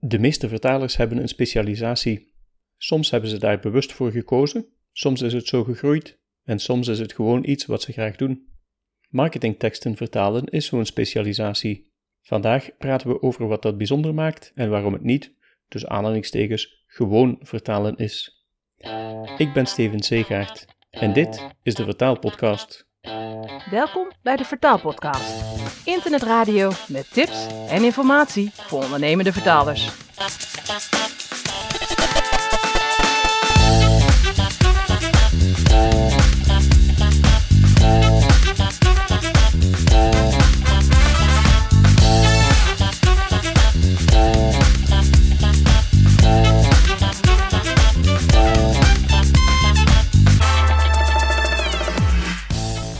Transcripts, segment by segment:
De meeste vertalers hebben een specialisatie. Soms hebben ze daar bewust voor gekozen, soms is het zo gegroeid en soms is het gewoon iets wat ze graag doen. Marketingteksten vertalen is zo'n specialisatie. Vandaag praten we over wat dat bijzonder maakt en waarom het niet, dus aanhalingstekens, gewoon vertalen is. Ik ben Steven Zeegaard en dit is de Vertaalpodcast. Welkom bij de Vertaalpodcast. Internetradio met tips en informatie voor ondernemende vertalers.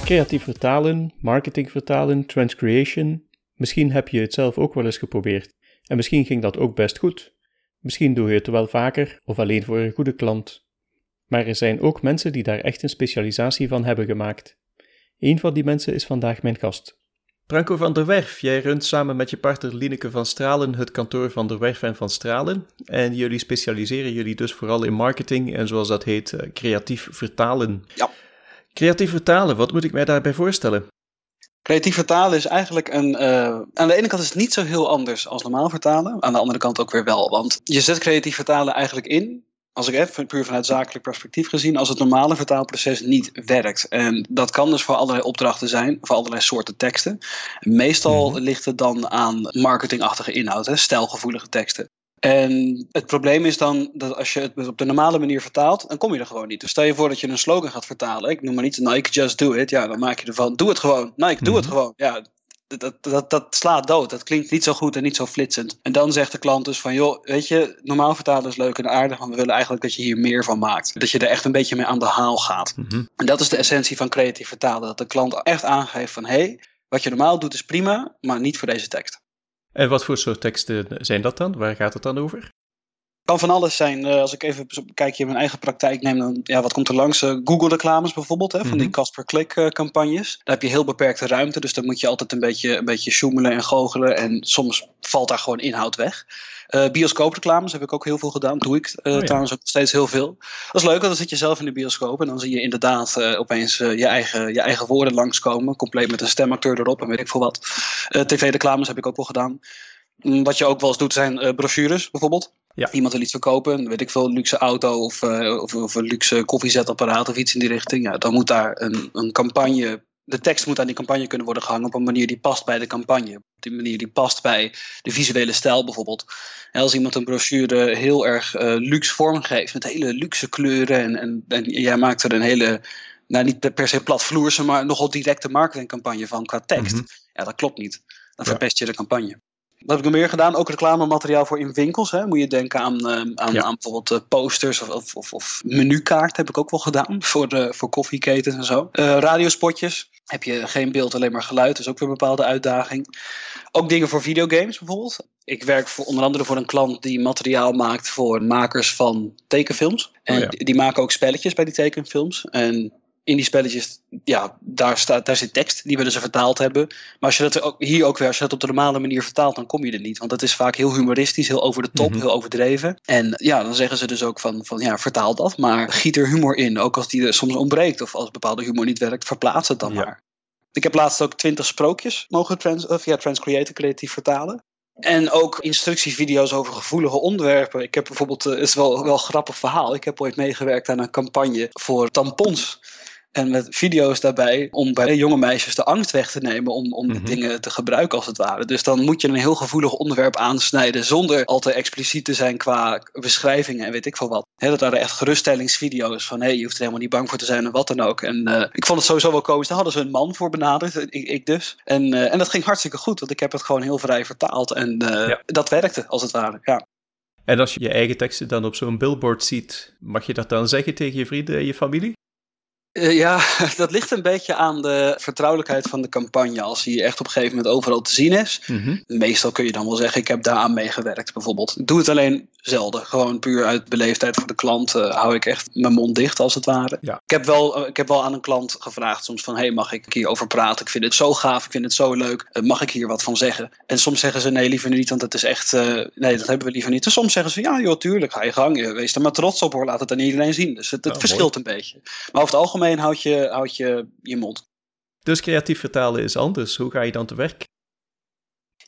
Creatief vertalen, marketing vertalen, transcreation. Misschien heb je het zelf ook wel eens geprobeerd. En misschien ging dat ook best goed. Misschien doe je het wel vaker of alleen voor een goede klant. Maar er zijn ook mensen die daar echt een specialisatie van hebben gemaakt. Een van die mensen is vandaag mijn gast. Franco van der Werf, jij runt samen met je partner Lineke van Stralen het kantoor van der Werf en van Stralen. En jullie specialiseren jullie dus vooral in marketing en zoals dat heet, eh, creatief vertalen. Ja. Creatief vertalen, wat moet ik mij daarbij voorstellen? Creatief vertalen is eigenlijk een. Uh, aan de ene kant is het niet zo heel anders als normaal vertalen. Aan de andere kant ook weer wel. Want je zet creatief vertalen eigenlijk in. Als ik even puur vanuit zakelijk perspectief gezien, als het normale vertaalproces niet werkt. En dat kan dus voor allerlei opdrachten zijn, voor allerlei soorten teksten. Meestal Mhm. ligt het dan aan marketingachtige inhoud, hè, stijlgevoelige teksten. En het probleem is dan dat als je het op de normale manier vertaalt, dan kom je er gewoon niet. Dus stel je voor dat je een slogan gaat vertalen. Ik noem maar niet Nike Just Do It. Ja, dan maak je ervan, doe het gewoon. Nike, doe het Mhm. gewoon. Ja, dat, dat, dat, slaat dood. Dat klinkt niet zo goed en niet zo flitsend. En dan zegt de klant dus van, joh, weet je, normaal vertalen is leuk en aardig, maar we willen eigenlijk dat je hier meer van maakt. Dat je er echt een beetje mee aan de haal gaat. Mhm. En dat is de essentie van creatief vertalen. Dat de klant echt aangeeft van, hé, hey, wat je normaal doet is prima, maar niet voor deze tekst. En wat voor soort teksten zijn dat dan? Waar gaat het dan over? Kan van alles zijn. Eh, als ik even een kijkje in mijn eigen praktijk neem, dan ja, wat komt er langs? Eh, Google reclames bijvoorbeeld, hè, van die Mhm. cost per click eh, campagnes. Daar heb je heel beperkte ruimte, dus dan moet je altijd een beetje, een beetje sjoemelen en goochelen. En soms valt daar gewoon inhoud weg. Bioscoopreclames heb ik ook heel veel gedaan. Doe ik Oh ja. trouwens ook steeds heel veel. Dat is leuk, want dan zit je zelf in de bioscoop en dan zie je inderdaad opeens je, eigen, je eigen woorden langskomen. Compleet met een stemacteur erop en weet ik veel wat. TV-reclames heb ik ook wel gedaan. Mm, Wat je ook wel eens doet zijn brochures bijvoorbeeld. Ja. Iemand wil iets verkopen, weet ik veel, een luxe auto of, eh, of, of een luxe koffiezetapparaat of iets in die richting. Ja, dan moet daar een, een campagne, de tekst moet aan die campagne kunnen worden gehangen op een manier die past bij de campagne. Op die manier die past bij de visuele stijl bijvoorbeeld. En als iemand een brochure heel erg eh, luxe vormgeeft met hele luxe kleuren en, en, en jij maakt er een hele, nou niet per se platvloerse, maar nogal directe marketingcampagne van qua tekst. Mhm. Ja, dat klopt niet. Dan Ja. verpest je de campagne. Wat heb ik nog meer gedaan? Ook reclamemateriaal voor in winkels. Hè? Moet je denken aan, eh, aan, Ja. aan bijvoorbeeld eh, posters of, of, of, of menukaart heb ik ook wel gedaan voor, de, voor koffieketens en zo. Eh, radiospotjes. Heb je geen beeld, alleen maar geluid. Dat is ook weer een bepaalde uitdaging. Ook dingen voor videogames bijvoorbeeld. Ik werk voor, onder andere voor een klant die materiaal maakt voor makers van tekenfilms. En Oh ja. die, die maken ook spelletjes bij die tekenfilms. En in die spelletjes, ja, daar, staat, daar zit tekst. Die willen ze vertaald hebben. Maar als je dat ook, hier ook weer, als je dat op de normale manier vertaalt, dan kom je er niet. Want het is vaak heel humoristisch, heel over de top, Mhm. heel overdreven. En ja, dan zeggen ze dus ook van, van ja, vertaal dat, maar giet er humor in. Ook als die er soms ontbreekt of als bepaalde humor niet werkt, verplaats het dan Ja. maar. Ik heb laatst ook twintig sprookjes mogen trans, of ja, Transcreator creatief vertalen. En ook instructievideo's over gevoelige onderwerpen. Ik heb bijvoorbeeld, eh, het is wel, wel een grappig verhaal. Ik heb ooit meegewerkt aan een campagne voor tampons. En met video's daarbij om bij jonge meisjes de angst weg te nemen om, om Mhm. dingen te gebruiken als het ware. Dus dan moet je een heel gevoelig onderwerp aansnijden zonder al te expliciet te zijn qua beschrijvingen en weet ik veel wat. Hè, dat waren echt geruststellingsvideo's van hé, je hoeft er helemaal niet bang voor te zijn en wat dan ook. En eh, ik vond het sowieso wel komisch. Daar hadden ze een man voor benaderd, ik, ik dus. En, eh, en dat ging hartstikke goed, want ik heb het gewoon heel vrij vertaald. En eh, Ja. dat werkte als het ware, ja. En als je je eigen teksten dan op zo'n billboard ziet, mag je dat dan zeggen tegen je vrienden en je familie? Eh, ja, dat ligt een beetje aan de vertrouwelijkheid van de campagne. Als die echt op een gegeven moment overal te zien is. Mhm. Meestal kun je dan wel zeggen, ik heb daaraan meegewerkt bijvoorbeeld. Ik doe het alleen zelden. Gewoon puur uit beleefdheid voor de klant uh, hou ik echt mijn mond dicht als het ware. Ja. Ik, heb wel, ik heb wel aan een klant gevraagd soms van... hey, mag ik hierover praten? Ik vind het zo gaaf, ik vind het zo leuk. mag ik hier wat van zeggen? En soms zeggen ze nee, liever niet, want het is echt... nee, dat hebben we liever niet. En soms zeggen ze ja, joh, tuurlijk, ga je gang. Wees er maar trots op hoor, laat het aan iedereen zien. Dus het, het Ja, verschilt een beetje. Maar over het algemeen houd je houd je, je mond. Dus creatief vertalen is anders. Hoe ga je dan te werk?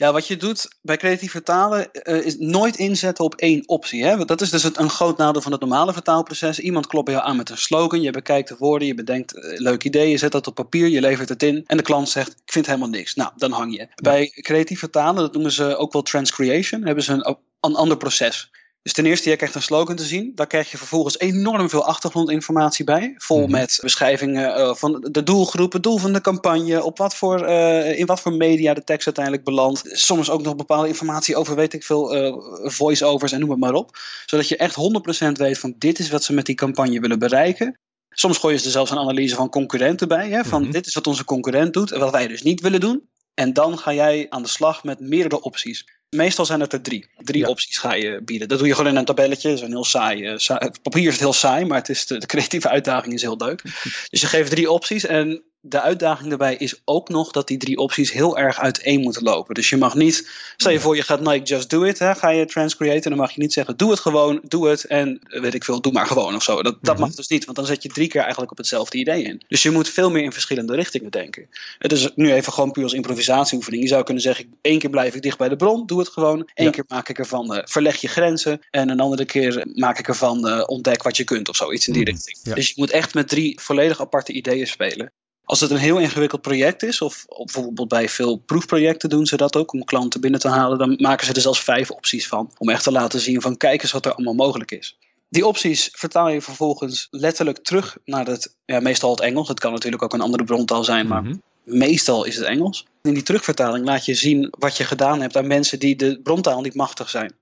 Ja, wat je doet bij creatief vertalen uh, is nooit inzetten op één optie. Hè? Dat is dus het, een groot nadeel van het normale vertaalproces. Iemand klopt bij jou aan met een slogan, je bekijkt de woorden, je bedenkt uh, leuk idee, je zet dat op papier, je levert het in en de klant zegt, ik vind helemaal niks. Nou, dan hang je. Bij creatief vertalen, dat noemen ze ook wel transcreation, hebben ze een, een ander proces. Dus ten eerste, je krijgt een slogan te zien. Daar krijg je vervolgens enorm veel achtergrondinformatie bij. Vol Mhm. met beschrijvingen eh, van de doelgroep, het doel van de campagne, op wat voor, eh, in wat voor media de tekst uiteindelijk belandt. Soms ook nog bepaalde informatie over, weet ik veel, eh, voice-overs en noem het maar op. Zodat je echt 100% weet van dit is wat ze met die campagne willen bereiken. Soms gooien ze er zelfs een analyse van concurrenten bij. Hè, van Mhm. dit is wat onze concurrent doet en wat wij dus niet willen doen. En dan ga jij aan de slag met meerdere opties. Meestal zijn het er drie. Drie Ja. opties ga je bieden. Dat doe je gewoon in een tabelletje. Dat is een heel saai. eh, saai- het papier is het heel saai, maar het is de, de creatieve uitdaging is heel leuk. Dus je geeft drie opties. En de uitdaging daarbij is ook nog dat die drie opties heel erg uiteen moeten lopen. Dus je mag niet, stel je voor je gaat Nike Just Do It, hè, ga je transcreaten, dan mag je niet zeggen doe het gewoon, doe het en weet ik veel, doe maar gewoon of zo. Dat, dat Mhm. mag dus niet, want dan zet je drie keer eigenlijk op hetzelfde idee in. Dus je moet veel meer in verschillende richtingen denken. Het is nu even gewoon puur als improvisatieoefening. Je zou kunnen zeggen, één keer blijf ik dicht bij de bron, doe het gewoon. Eén Ja. keer maak ik ervan, eh, verleg je grenzen. En een andere keer maak ik ervan, eh, ontdek wat je kunt of zoiets in die Mhm. richting. Ja. Dus je moet echt met drie volledig aparte ideeën spelen. Als het een heel ingewikkeld project is, of, of bijvoorbeeld bij veel proefprojecten doen ze dat ook, om klanten binnen te halen, dan maken ze er zelfs vijf opties van. Om echt te laten zien van kijk eens wat er allemaal mogelijk is. Die opties vertaal je vervolgens letterlijk terug naar het, ja, meestal het Engels. Het kan natuurlijk ook een andere brontaal zijn, maar Mhm. meestal is het Engels. In die terugvertaling laat je zien wat je gedaan hebt aan mensen die de brontaal niet machtig zijn.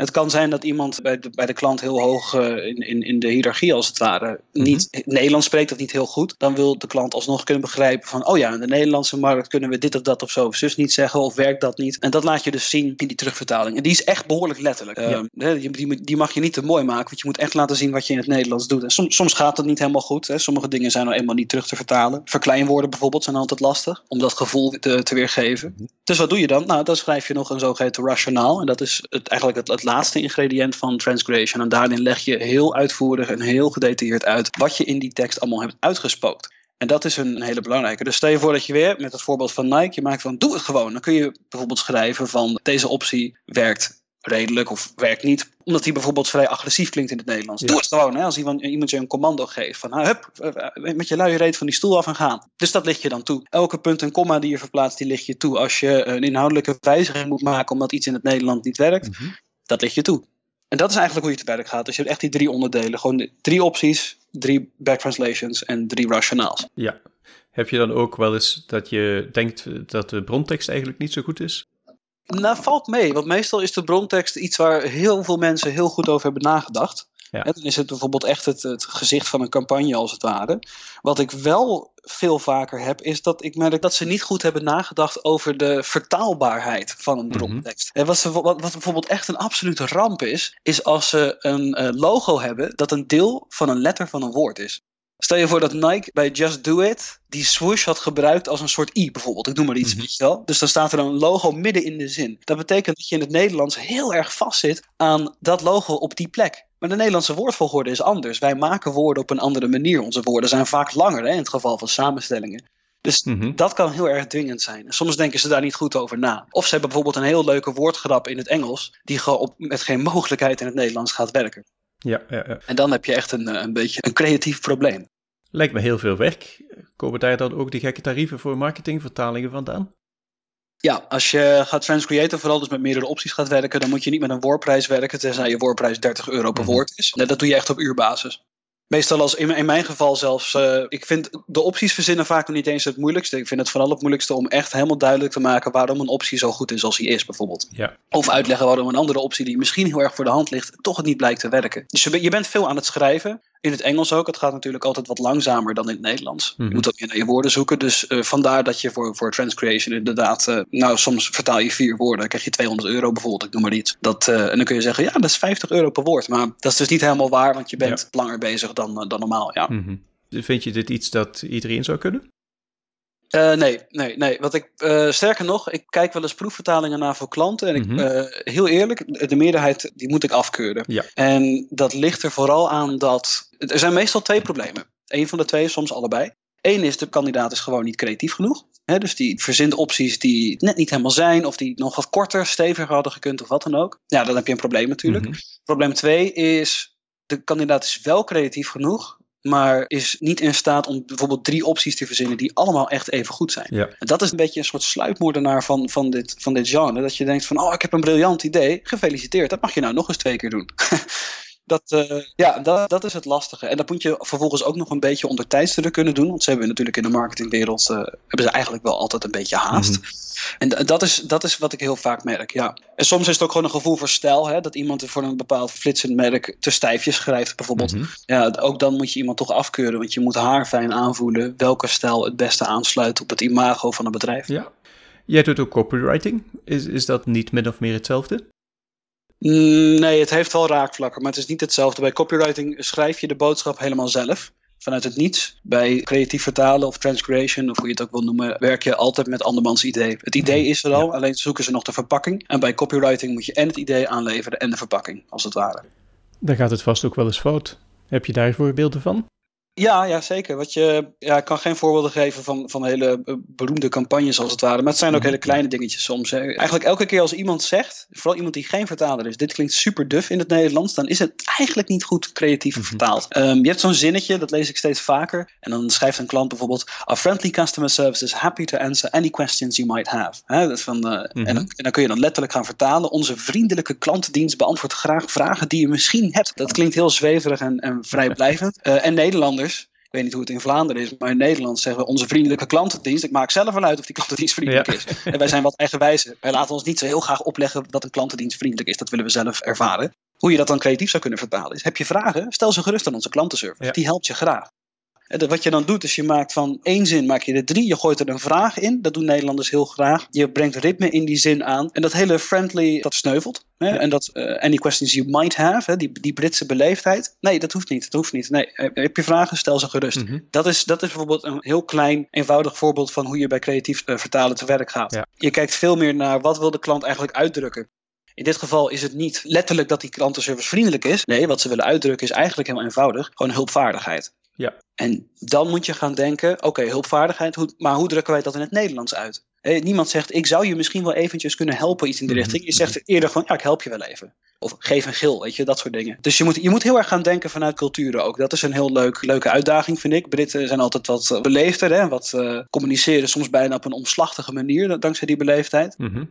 Het kan zijn dat iemand bij de, bij de klant heel hoog eh, in, in, in de hiërarchie als het ware niet Nederlands spreekt of niet heel goed. Dan wil de klant alsnog kunnen begrijpen van oh ja, in de Nederlandse markt kunnen we dit of dat of zo of zus niet zeggen of werkt dat niet. En dat laat je dus zien in die terugvertaling. En die is echt behoorlijk letterlijk. Ehm, die, die, mag je niet te mooi maken, want je moet echt laten zien wat je in het Nederlands doet. En soms, soms gaat het niet helemaal goed. Hè. Sommige dingen zijn nou eenmaal niet terug te vertalen. Verkleinwoorden bijvoorbeeld zijn altijd lastig om dat gevoel te, te weergeven. Dus wat doe je dan? Nou, dan schrijf je nog een zogeheten rationaal. En dat is het, eigenlijk het, het laatste ingrediënt van transgression. En daarin leg je heel uitvoerig en heel gedetailleerd uit wat je in die tekst allemaal hebt uitgespookt. En dat is een, hele belangrijke. Dus stel je voor dat je weer met het voorbeeld van Nike, je maakt van doe het gewoon. Dan kun je bijvoorbeeld schrijven van deze optie werkt redelijk of werkt niet. Omdat die bijvoorbeeld vrij agressief klinkt in het Nederlands. Ja. Doe het gewoon. Hè? Als iemand, iemand je een commando geeft van nou, hup, eh, met je luie reet van die stoel af en gaan. Dus dat ligt je dan toe. Elke punt en komma die je verplaatst, die ligt je toe. Als je een inhoudelijke wijziging moet maken omdat iets in het Nederland niet werkt, Mhm. Dat ligt je toe. En dat is eigenlijk hoe je te werk gaat. Dus je hebt echt die drie onderdelen. Gewoon drie opties, drie backtranslations en drie rationaals. Ja. Heb je dan ook wel eens dat je denkt dat de brontekst eigenlijk niet zo goed is? Nou, valt mee. Want meestal is de brontekst iets waar heel veel mensen heel goed over hebben nagedacht. Ja. Dan is het bijvoorbeeld echt het, het gezicht van een campagne als het ware. Wat ik wel veel vaker heb, is dat ik merk dat ze niet goed hebben nagedacht over de vertaalbaarheid van een Mhm. brontekst. Wat, ze, wat, wat bijvoorbeeld echt een absolute ramp is, is als ze een eh, logo hebben dat een deel van een letter van een woord is. Stel je voor dat Nike bij Just Do It die swoosh had gebruikt als een soort i bijvoorbeeld. Ik noem maar iets, Mhm. weet je wel. Dus dan staat er een logo midden in de zin. Dat betekent dat je in het Nederlands heel erg vastzit aan dat logo op die plek. Maar de Nederlandse woordvolgorde is anders. Wij maken woorden op een andere manier. Onze woorden zijn vaak langer hè, in het geval van samenstellingen. Dus Mhm. dat kan heel erg dwingend zijn. Soms denken ze daar niet goed over na. Of ze hebben bijvoorbeeld een heel leuke woordgrap in het Engels, die gewoon op, met geen mogelijkheid in het Nederlands gaat werken. Ja, ja, ja. En dan heb je echt een, eh, een beetje een creatief probleem. Lijkt me heel veel werk. Komen daar dan ook die gekke tarieven voor marketingvertalingen vandaan? Ja, als je gaat transcreaten, vooral dus met meerdere opties gaat werken, dan moet je niet met een woordprijs werken, tenzij je woordprijs 30 euro per Mhm. woord is. Dat doe je echt op uurbasis. Meestal als in, in mijn geval zelfs, eh, ik vind de opties verzinnen vaak nog niet eens het moeilijkste. Ik vind het vooral het moeilijkste om echt helemaal duidelijk te maken waarom een optie zo goed is als die is, bijvoorbeeld. Ja. Of uitleggen waarom een andere optie die misschien heel erg voor de hand ligt, toch het niet blijkt te werken. Dus je bent veel aan het schrijven. In het Engels ook. Het gaat natuurlijk altijd wat langzamer dan in het Nederlands. Mhm. Je moet ook meer naar je woorden zoeken. Dus eh, vandaar dat je voor, voor transcreation inderdaad... eh, nou, soms vertaal je vier woorden. Dan krijg je 200 euro bijvoorbeeld. Ik noem maar iets. Dat, eh, en dan kun je zeggen, ja, dat is 50 euro per woord. Maar dat is dus niet helemaal waar. Want je bent langer bezig dan, dan normaal, ja. Mhm. Vind je dit iets dat iedereen zou kunnen? Eh, nee, nee, nee. Wat ik, eh, sterker nog, ik kijk wel eens proefvertalingen naar voor klanten. En ik, Mhm. eh, heel eerlijk, de meerderheid die moet ik afkeuren. Ja. En dat ligt er vooral aan dat. Er zijn meestal twee problemen. Eén van de twee, soms allebei. Eén is, de kandidaat is gewoon niet creatief genoeg. Dus die verzint opties die net niet helemaal zijn, of die nog wat korter, steviger hadden gekund, of wat dan ook. Ja, dan heb je een probleem natuurlijk. Mhm. Probleem twee is, de kandidaat is wel creatief genoeg, maar is niet in staat om bijvoorbeeld drie opties te verzinnen die allemaal echt even goed zijn. Ja. En dat is een beetje een soort sluipmoordenaar van, van, dit, van dit genre. Dat je denkt van, oh, ik heb een briljant idee. Gefeliciteerd, dat mag je nou nog eens twee keer doen. dat, eh, ja, dat, dat is het lastige. En dat moet je vervolgens ook nog een beetje onder tijdsdruk kunnen doen. Want ze hebben natuurlijk in de marketingwereld, eh, hebben ze eigenlijk wel altijd een beetje haast. Mhm. En dat is, dat is wat ik heel vaak merk, ja. En soms is het ook gewoon een gevoel voor stijl. Hè? Dat iemand voor een bepaald flitsend merk te stijfjes schrijft bijvoorbeeld. Mhm. Ja, ook dan moet je iemand toch afkeuren. Want je moet haarfijn aanvoelen welke stijl het beste aansluit op het imago van een bedrijf. Ja. Jij doet ook copywriting. Is, is dat niet min of meer hetzelfde? Mm, Nee, het heeft wel raakvlakken, maar het is niet hetzelfde. Bij copywriting schrijf je de boodschap helemaal zelf. Vanuit het niets. Bij creatief vertalen of transcreation, of hoe je het ook wil noemen, werk je altijd met andermans idee. Het idee is er al, alleen zoeken ze nog de verpakking. En bij copywriting moet je en het idee aanleveren en de verpakking, als het ware. Dan gaat het vast ook wel eens fout. Heb je daar voorbeelden van? Ja, ja, zeker. Wat je, ja, ik kan geen voorbeelden geven van, van hele eh, beroemde campagnes als het ware. Maar het zijn ook Mhm. hele kleine dingetjes soms. Hè. Eigenlijk elke keer als iemand zegt, vooral iemand die geen vertaler is, dit klinkt super duf in het Nederlands, dan is het eigenlijk niet goed creatief Mhm. vertaald. Ehm, je hebt zo'n zinnetje, dat lees ik steeds vaker. En dan schrijft een klant bijvoorbeeld, Our friendly customer service is happy to answer any questions you might have. Hè, dat van, eh, Mhm. en, dan, en dan kun je dan letterlijk gaan vertalen. Onze vriendelijke klantendienst beantwoordt graag vragen die je misschien hebt. Dat klinkt heel zweverig en, en vrijblijvend. Eh, en Nederlanders, ik weet niet hoe het in Vlaanderen is, maar in Nederland zeggen we onze vriendelijke klantendienst. Ik maak zelf wel uit of die klantendienst vriendelijk Ja. is. En wij zijn wat eigenwijzer. Wij laten ons niet zo heel graag opleggen dat een klantendienst vriendelijk is. Dat willen we zelf ervaren. Hoe je dat dan creatief zou kunnen vertalen is, heb je vragen? Stel ze gerust aan onze klantenservice. Ja. Die helpt je graag. Wat je dan doet, is je maakt van één zin maak je er drie. Je gooit er een vraag in. Dat doen Nederlanders heel graag. Je brengt ritme in die zin aan. En dat hele friendly, dat sneuvelt. Hè? Ja. En dat eh, any questions you might have, hè? Die, die Britse beleefdheid. Nee, dat hoeft niet. Dat hoeft niet. Nee, eh, heb je vragen, stel ze gerust. Mhm. Dat is, dat is bijvoorbeeld een heel klein, eenvoudig voorbeeld van hoe je bij creatief eh, vertalen te werk gaat. Ja. Je kijkt veel meer naar wat wil de klant eigenlijk uitdrukken. In dit geval is het niet letterlijk dat die klantenservice vriendelijk is. Nee, wat ze willen uitdrukken is eigenlijk heel eenvoudig. Gewoon hulpvaardigheid. Ja. En dan moet je gaan denken, oké, hulpvaardigheid, maar hoe drukken wij dat in het Nederlands uit? Niemand zegt, ik zou je misschien wel eventjes kunnen helpen, iets in die Mhm, richting. Je zegt eerder van, ja, ik help je wel even. Of geef een gil, weet je, dat soort dingen. Dus je moet, je moet heel erg gaan denken vanuit culturen ook. Dat is een heel leuk, leuke uitdaging, vind ik. Britten zijn altijd wat eh, beleefder, hè? wat eh, communiceren soms bijna op een omslachtige manier, dankzij die beleefdheid. Mhm.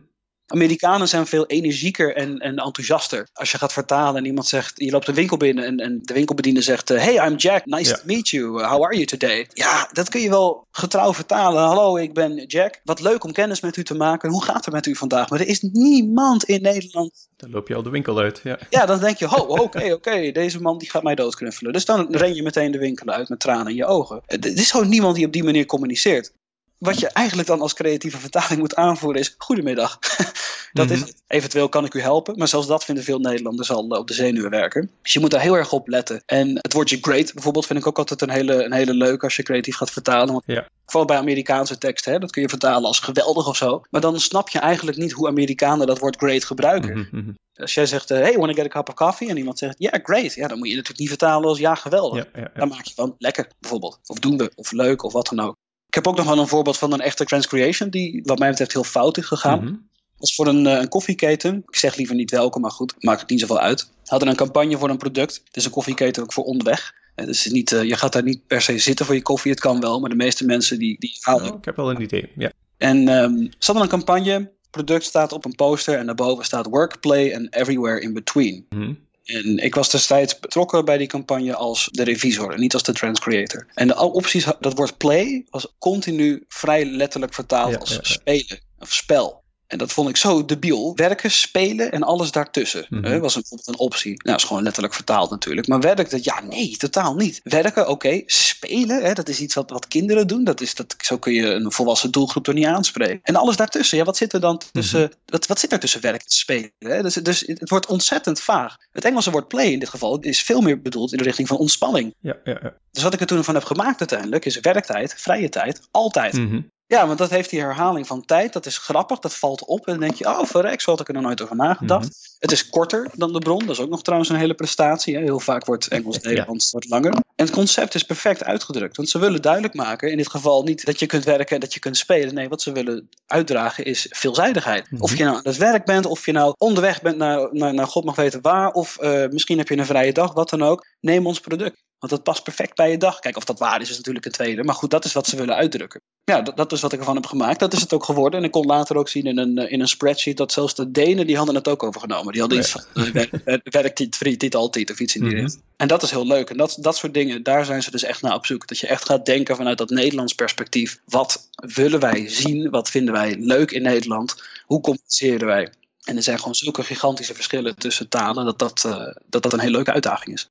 Amerikanen zijn veel energieker en, en enthousiaster. Als je gaat vertalen en iemand zegt, je loopt een winkel binnen en, en de winkelbediende zegt, eh, hey, I'm Jack, nice Ja. to meet you, how are you today? Ja, dat kun je wel getrouw vertalen. Hallo, ik ben Jack. Wat leuk om kennis met u te maken. Hoe gaat het met u vandaag? Maar er is niemand in Nederland. Dan loop je al de winkel uit. Ja. Ja, dan denk je, oh, oké, oké, deze man die gaat mij doodknuffelen. Dus dan ren je meteen de winkel uit met tranen in je ogen. Er is gewoon niemand die op die manier communiceert. Wat je eigenlijk dan als creatieve vertaling moet aanvoeren is: Goedemiddag. dat is Mhm. Eventueel kan ik u helpen. Maar zelfs dat vinden veel Nederlanders al eh, op de zenuwen werken. Dus je moet daar heel erg op letten. En het woordje great bijvoorbeeld vind ik ook altijd een hele, een hele leuke als je creatief gaat vertalen. Want Ja. Vooral bij Amerikaanse teksten, hè, dat kun je vertalen als geweldig of zo. Maar dan snap je eigenlijk niet hoe Amerikanen dat woord great gebruiken. Mhm, mhm. Als jij zegt, eh, hey, wanna get a cup of coffee? En iemand zegt, yeah, great. Ja, dan moet je natuurlijk niet vertalen als ja, geweldig. Ja, ja, ja. Dan maak je van lekker, bijvoorbeeld. Of doen we, of leuk, of wat dan ook. Ik heb ook nog wel een voorbeeld van een echte transcreation die wat mij betreft heel fout is gegaan. Mhm. Dat is voor een, eh, een koffieketen. Ik zeg liever niet welke, maar goed, maakt het niet zoveel uit. Hadden een campagne voor een product. Het is een koffieketen ook voor onderweg. Dus niet, eh, je gaat daar niet per se zitten voor je koffie. Het kan wel, maar de meeste mensen die, die halen Oh, ik heb wel een idee. Ja. en ehm ze hadden een campagne. product staat op een poster en daarboven staat work, play and everywhere in between. Mhm. En ik was destijds betrokken bij die campagne als de revisor en niet als de transcreator. En de opties, dat woord play was continu vrij letterlijk vertaald Ja, als ja, ja. spelen of spel. En dat vond ik zo debiel. Werken, spelen en alles daartussen. Mhm. was een, bijvoorbeeld een optie. Nou, is gewoon letterlijk vertaald natuurlijk. Maar werken, ja, nee, totaal niet. Werken, oké. Spelen, hè, dat is iets wat, wat kinderen doen. Dat is, dat, zo kun je een volwassen doelgroep er niet aanspreken. En alles daartussen, ja, wat zit er dan tussen, wat, wat zit er tussen werken en spelen? Hè? Dus, dus het wordt ontzettend vaag. Het Engelse woord play in dit geval is veel meer bedoeld in de richting van ontspanning. Ja, ja, ja. Dus wat ik er toen van heb gemaakt uiteindelijk is werktijd, vrije tijd, altijd. Mhm. Ja, want dat heeft die herhaling van tijd. Dat is grappig, dat valt op. En dan denk je, oh verrek, zo had ik er nog nooit over nagedacht. Mhm. Het is korter dan de bron. Dat is ook nog trouwens een hele prestatie. Hè? Heel vaak wordt Engels-Nederlands wat langer. En het concept is perfect uitgedrukt. Want ze willen duidelijk maken, in dit geval niet dat je kunt werken en dat je kunt spelen. Nee, wat ze willen uitdragen is veelzijdigheid. Mhm. Of je nou aan het werk bent, of je nou onderweg bent naar, naar, naar God mag weten waar. Of eh, misschien heb je een vrije dag, wat dan ook. Neem ons product. Want dat past perfect bij je dag. Kijk, of dat waar is, is natuurlijk een tweede. Maar goed, dat is wat ze willen uitdrukken. Ja, dat, dat is wat ik ervan heb gemaakt. Dat is het ook geworden. En ik kon later ook zien in een, eh, in een spreadsheet dat zelfs de Denen, die hadden het ook overgenomen. Die hadden Ja. iets van werk, werk, werktijd, vrije tijd, altijd of iets in die richting. En dat is heel leuk. En dat, dat soort dingen, daar zijn ze dus echt naar op zoek. Dat je echt gaat denken vanuit dat Nederlands perspectief. Wat willen wij zien? Wat vinden wij leuk in Nederland? Hoe communiceren wij? En er zijn gewoon zulke gigantische verschillen tussen talen, dat dat, eh, dat, dat een hele leuke uitdaging is.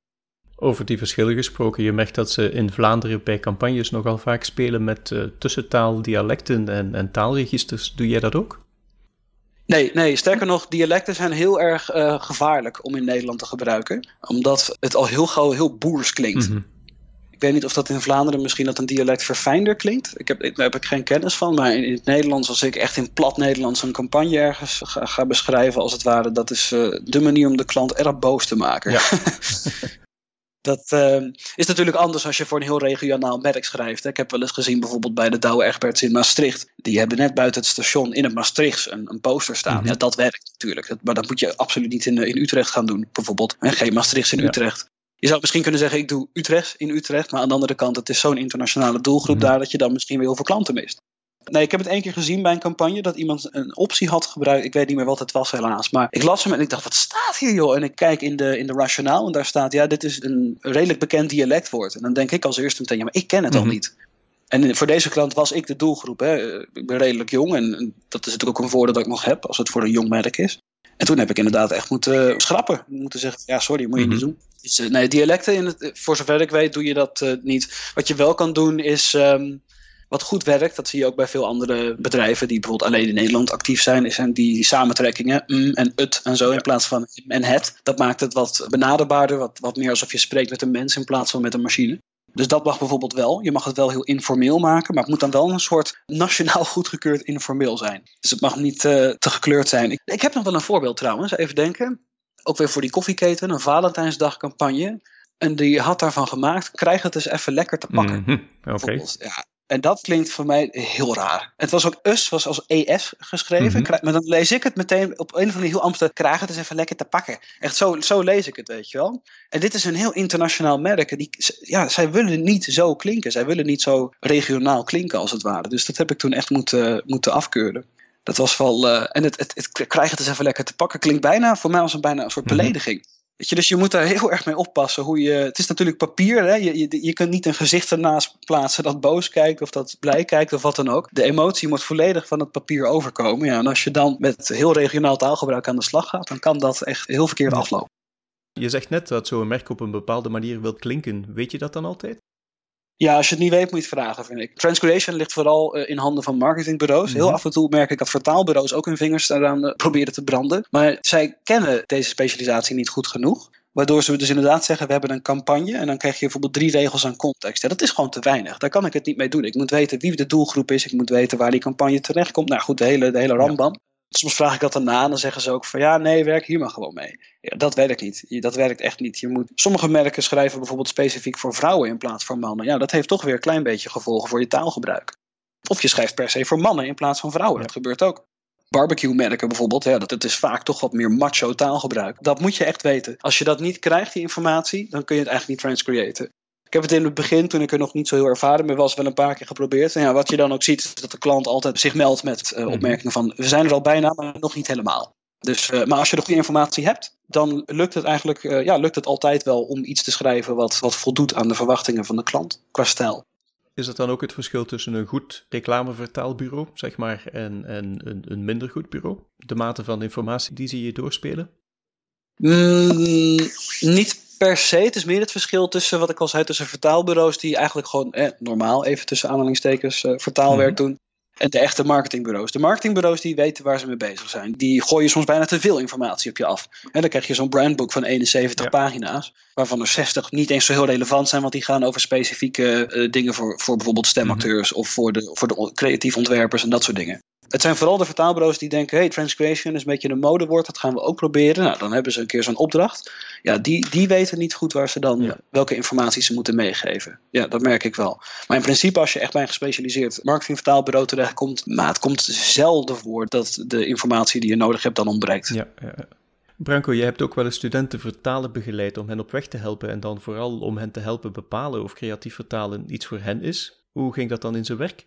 Over die verschillen gesproken, je merkt dat ze in Vlaanderen bij campagnes nogal vaak spelen met eh, tussentaal, dialecten en, en taalregisters. Doe jij dat ook? Nee, nee, sterker nog, dialecten zijn heel erg eh, gevaarlijk om in Nederland te gebruiken. Omdat het al heel gauw heel boers klinkt. Mhm. Ik weet niet of dat in Vlaanderen misschien dat een dialect verfijnder klinkt. Ik heb, daar heb ik geen kennis van. Maar in, het Nederlands, als ik echt in plat Nederlands een campagne ergens ga, ga beschrijven, als het ware, dat is eh, de manier om de klant erg boos te maken. Ja. dat eh, is natuurlijk anders als je voor een heel regionaal merk schrijft. hè. Ik heb wel eens gezien bijvoorbeeld bij de Douwe Egberts in Maastricht. Die hebben net buiten het station in het Maastrichts een, een poster staan. Mhm. Ja, dat werkt natuurlijk. Dat, maar dat moet je absoluut niet in, in Utrecht gaan doen, bijvoorbeeld. En geen Maastrichts in Ja. Utrecht. Je zou misschien kunnen zeggen, ik doe Utrecht in Utrecht. Maar aan de andere kant, het is zo'n internationale doelgroep Mhm. daar dat je dan misschien weer heel veel klanten mist. Nee, ik heb het één keer gezien bij een campagne dat iemand een optie had gebruikt. Ik weet niet meer wat het was helaas. Maar ik las hem en ik dacht, wat staat hier joh? En ik kijk in de, in de rationaal en daar staat, ja, dit is een redelijk bekend dialectwoord. En dan denk ik als eerste meteen, ja, maar ik ken het Mhm. al niet. En voor deze klant was ik de doelgroep. Hè. Ik ben redelijk jong en dat is natuurlijk ook een voordeel dat ik nog heb als het voor een jong merk is. En toen heb ik inderdaad echt moeten schrappen. Moeten zeggen, ja sorry, moet je Mhm. niet doen. Dus, eh, nee, dialecten, in het, voor zover ik weet, doe je dat eh, niet. Wat je wel kan doen is, ehm, wat goed werkt, dat zie je ook bij veel andere bedrijven die bijvoorbeeld alleen in Nederland actief zijn, is zijn die samentrekkingen, mm en het en zo in plaats van en het. Dat maakt het wat benaderbaarder, wat, wat meer alsof je spreekt met een mens in plaats van met een machine. Dus dat mag bijvoorbeeld wel. Je mag het wel heel informeel maken, maar het moet dan wel een soort nationaal goedgekeurd informeel zijn. Dus het mag niet eh, te gekleurd zijn. Ik, ik heb nog wel een voorbeeld trouwens, even denken. Ook weer voor die koffieketen, een Valentijnsdagcampagne. En die had daarvan gemaakt, krijg het eens even lekker te pakken. Mhm. Oké. Ja. En dat klinkt voor mij heel raar. Het was ook us, was als ES geschreven. Mhm. Maar dan lees ik het meteen op een of andere heel Amsterdam. Krijg het eens even lekker te pakken. Echt zo, zo lees ik het, weet je wel. En dit is een heel internationaal merk. En Die, ja, zij willen niet zo klinken. Zij willen niet zo regionaal klinken als het ware. Dus dat heb ik toen echt moeten, moeten afkeuren. Dat was wel. eh, en het, het, het krijg het eens even lekker te pakken. Klinkt bijna voor mij als een, bijna een soort Mhm. belediging. Dus je moet daar heel erg mee oppassen. Hoe je, het is natuurlijk papier. Hè? Je, je, je kunt niet een gezicht ernaast plaatsen dat boos kijkt of dat blij kijkt of wat dan ook. De emotie moet volledig van het papier overkomen. Ja, en als je dan met heel regionaal taalgebruik aan de slag gaat, dan kan dat echt heel verkeerd aflopen. Je zegt net dat zo'n merk op een bepaalde manier wil klinken. Weet je dat dan altijd? Ja, als je het niet weet, moet je het vragen, vind ik. Transcreation ligt vooral eh, in handen van marketingbureaus. Heel Mhm. af en toe merk ik dat vertaalbureaus ook hun vingers daaraan eh, proberen te branden. Maar zij kennen deze specialisatie niet goed genoeg. Waardoor ze dus inderdaad zeggen, we hebben een campagne en dan krijg je bijvoorbeeld drie regels aan context. Ja, dat is gewoon te weinig. Daar kan ik het niet mee doen. Ik moet weten wie de doelgroep is. Ik moet weten waar die campagne terechtkomt. Nou goed, de hele, de hele rambam. Soms vraag ik dat daarna en dan zeggen ze ook van ja, nee, werk hier maar gewoon mee. Ja, dat werkt niet. Dat werkt echt niet. Je moet, sommige merken schrijven bijvoorbeeld specifiek voor vrouwen in plaats van mannen. Ja, dat heeft toch weer een klein beetje gevolgen voor je taalgebruik. Of je schrijft per se voor mannen in plaats van vrouwen. Ja. Dat gebeurt ook. Barbecue merken bijvoorbeeld, ja, dat het is vaak toch wat meer macho taalgebruik. Dat moet je echt weten. Als je dat niet krijgt, die informatie, dan kun je het eigenlijk niet transcreëten. Ik heb het in het begin, toen ik er nog niet zo heel ervaren mee was, wel een paar keer geprobeerd. En ja, wat je dan ook ziet, is dat de klant altijd zich meldt met eh, Mhm. opmerkingen van we zijn er al bijna, maar nog niet helemaal. Dus, eh, maar als je de goede informatie hebt, dan lukt het eigenlijk eh, ja, lukt het altijd wel om iets te schrijven wat, wat voldoet aan de verwachtingen van de klant qua stijl. Is dat dan ook het verschil tussen een goed reclamevertaalbureau, zeg maar, en, en een, een minder goed bureau? De mate van informatie die ze je doorspelen? Mm, niet per se. Het is meer het verschil tussen wat ik al zei, tussen vertaalbureaus die eigenlijk gewoon eh, normaal, even tussen aanhalingstekens, uh, vertaalwerk mhm. doen. En de echte marketingbureaus. De marketingbureaus die weten waar ze mee bezig zijn. Die gooien soms bijna te veel informatie op je af. En dan krijg je zo'n brandbook van 71 pagina's. Waarvan er 60 niet eens zo heel relevant zijn. Want die gaan over specifieke uh, dingen voor, voor bijvoorbeeld stemacteurs. Mhm. Of voor de, voor de creatief ontwerpers en dat soort dingen. Het zijn vooral de vertaalbureaus die denken: hey, transcreation is een beetje een modewoord, dat gaan we ook proberen. Nou, dan hebben ze een keer zo'n opdracht. Ja, die, die weten niet goed waar ze dan, welke informatie ze moeten meegeven. Ja, dat merk ik wel. Maar in principe, als je echt bij een gespecialiseerd marketingvertaalbureau terechtkomt, maar het komt zelden voor dat de informatie die je nodig hebt dan ontbreekt. Ja, ja. Branko, je hebt ook wel eens studenten vertalen begeleid om hen op weg te helpen en dan vooral om hen te helpen bepalen of creatief vertalen iets voor hen is. Hoe ging dat dan in zijn werk?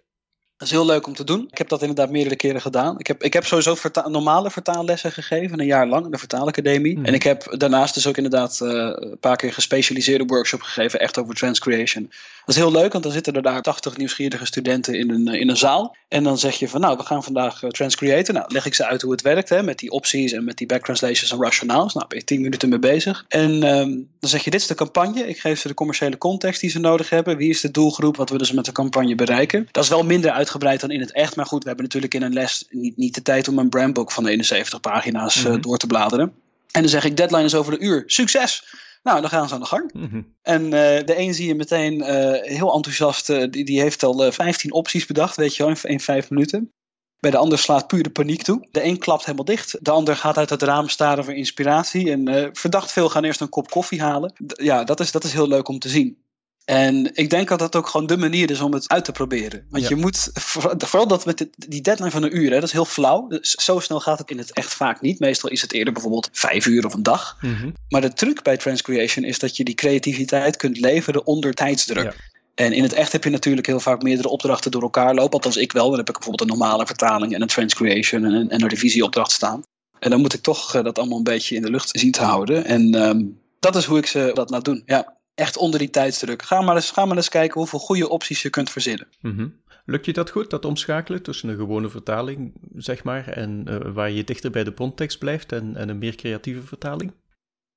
Dat is heel leuk om te doen. Ik heb dat inderdaad meerdere keren gedaan. Ik heb, ik heb sowieso normale vertaallessen gegeven, een jaar lang in de vertaalacademie. Mm. En ik heb daarnaast dus ook inderdaad uh, een paar keer gespecialiseerde workshop gegeven, echt over transcreation. Dat is heel leuk, want dan zitten er daar 80 nieuwsgierige studenten in een, in een zaal. En dan zeg je van, nou, we gaan vandaag uh, transcreaten. Nou, leg ik ze uit hoe het werkt, hè, met die opties en met die backtranslations en rationaals. Nou, ben je 10 minuten mee bezig. En um, dan zeg je, dit is de campagne. Ik geef ze de commerciële context die ze nodig hebben. Wie is de doelgroep? Wat willen ze met de campagne bereiken? Dat is wel minder uitgebreid dan in het echt. Maar goed, we hebben natuurlijk in een les niet, niet de tijd om een brandbook van 71 pagina's mm door te bladeren. En dan zeg ik, deadline is over een uur. Succes! Nou, dan gaan ze aan de gang. Mhm. En uh, de een zie je meteen uh, heel enthousiast, uh, die, die heeft al 15 opties bedacht, weet je wel, in, in vijf minuten. Bij de ander slaat puur de paniek toe. De een klapt helemaal dicht. De ander gaat uit het raam staren voor inspiratie. En verdacht veel gaan eerst een kop koffie halen. ja, dat is, dat is heel leuk om te zien. En ik denk dat dat ook gewoon de manier is om het uit te proberen. Want je moet, vooral dat met die deadline van een uur, hè, dat is heel flauw. Dus zo snel gaat het in het echt vaak niet. Meestal is het eerder bijvoorbeeld vijf uur of een dag. Mhm. Maar de truc bij Transcreation is dat je die creativiteit kunt leveren onder tijdsdruk. En in het echt heb je natuurlijk heel vaak meerdere opdrachten door elkaar lopen. Althans, ik wel. Dan heb ik bijvoorbeeld een normale vertaling en een transcreation en een, en een revisieopdracht staan. En dan moet ik toch uh, dat allemaal een beetje in de lucht zien te houden. En um, dat is hoe ik ze dat laat doen. Ja echt onder die tijdsdruk. Ga maar eens, ga maar eens kijken hoeveel goede opties je kunt verzinnen. Mm Lukt je dat goed, dat omschakelen tussen een gewone vertaling, zeg maar, en uh, waar je dichter bij de context blijft en, en een meer creatieve vertaling?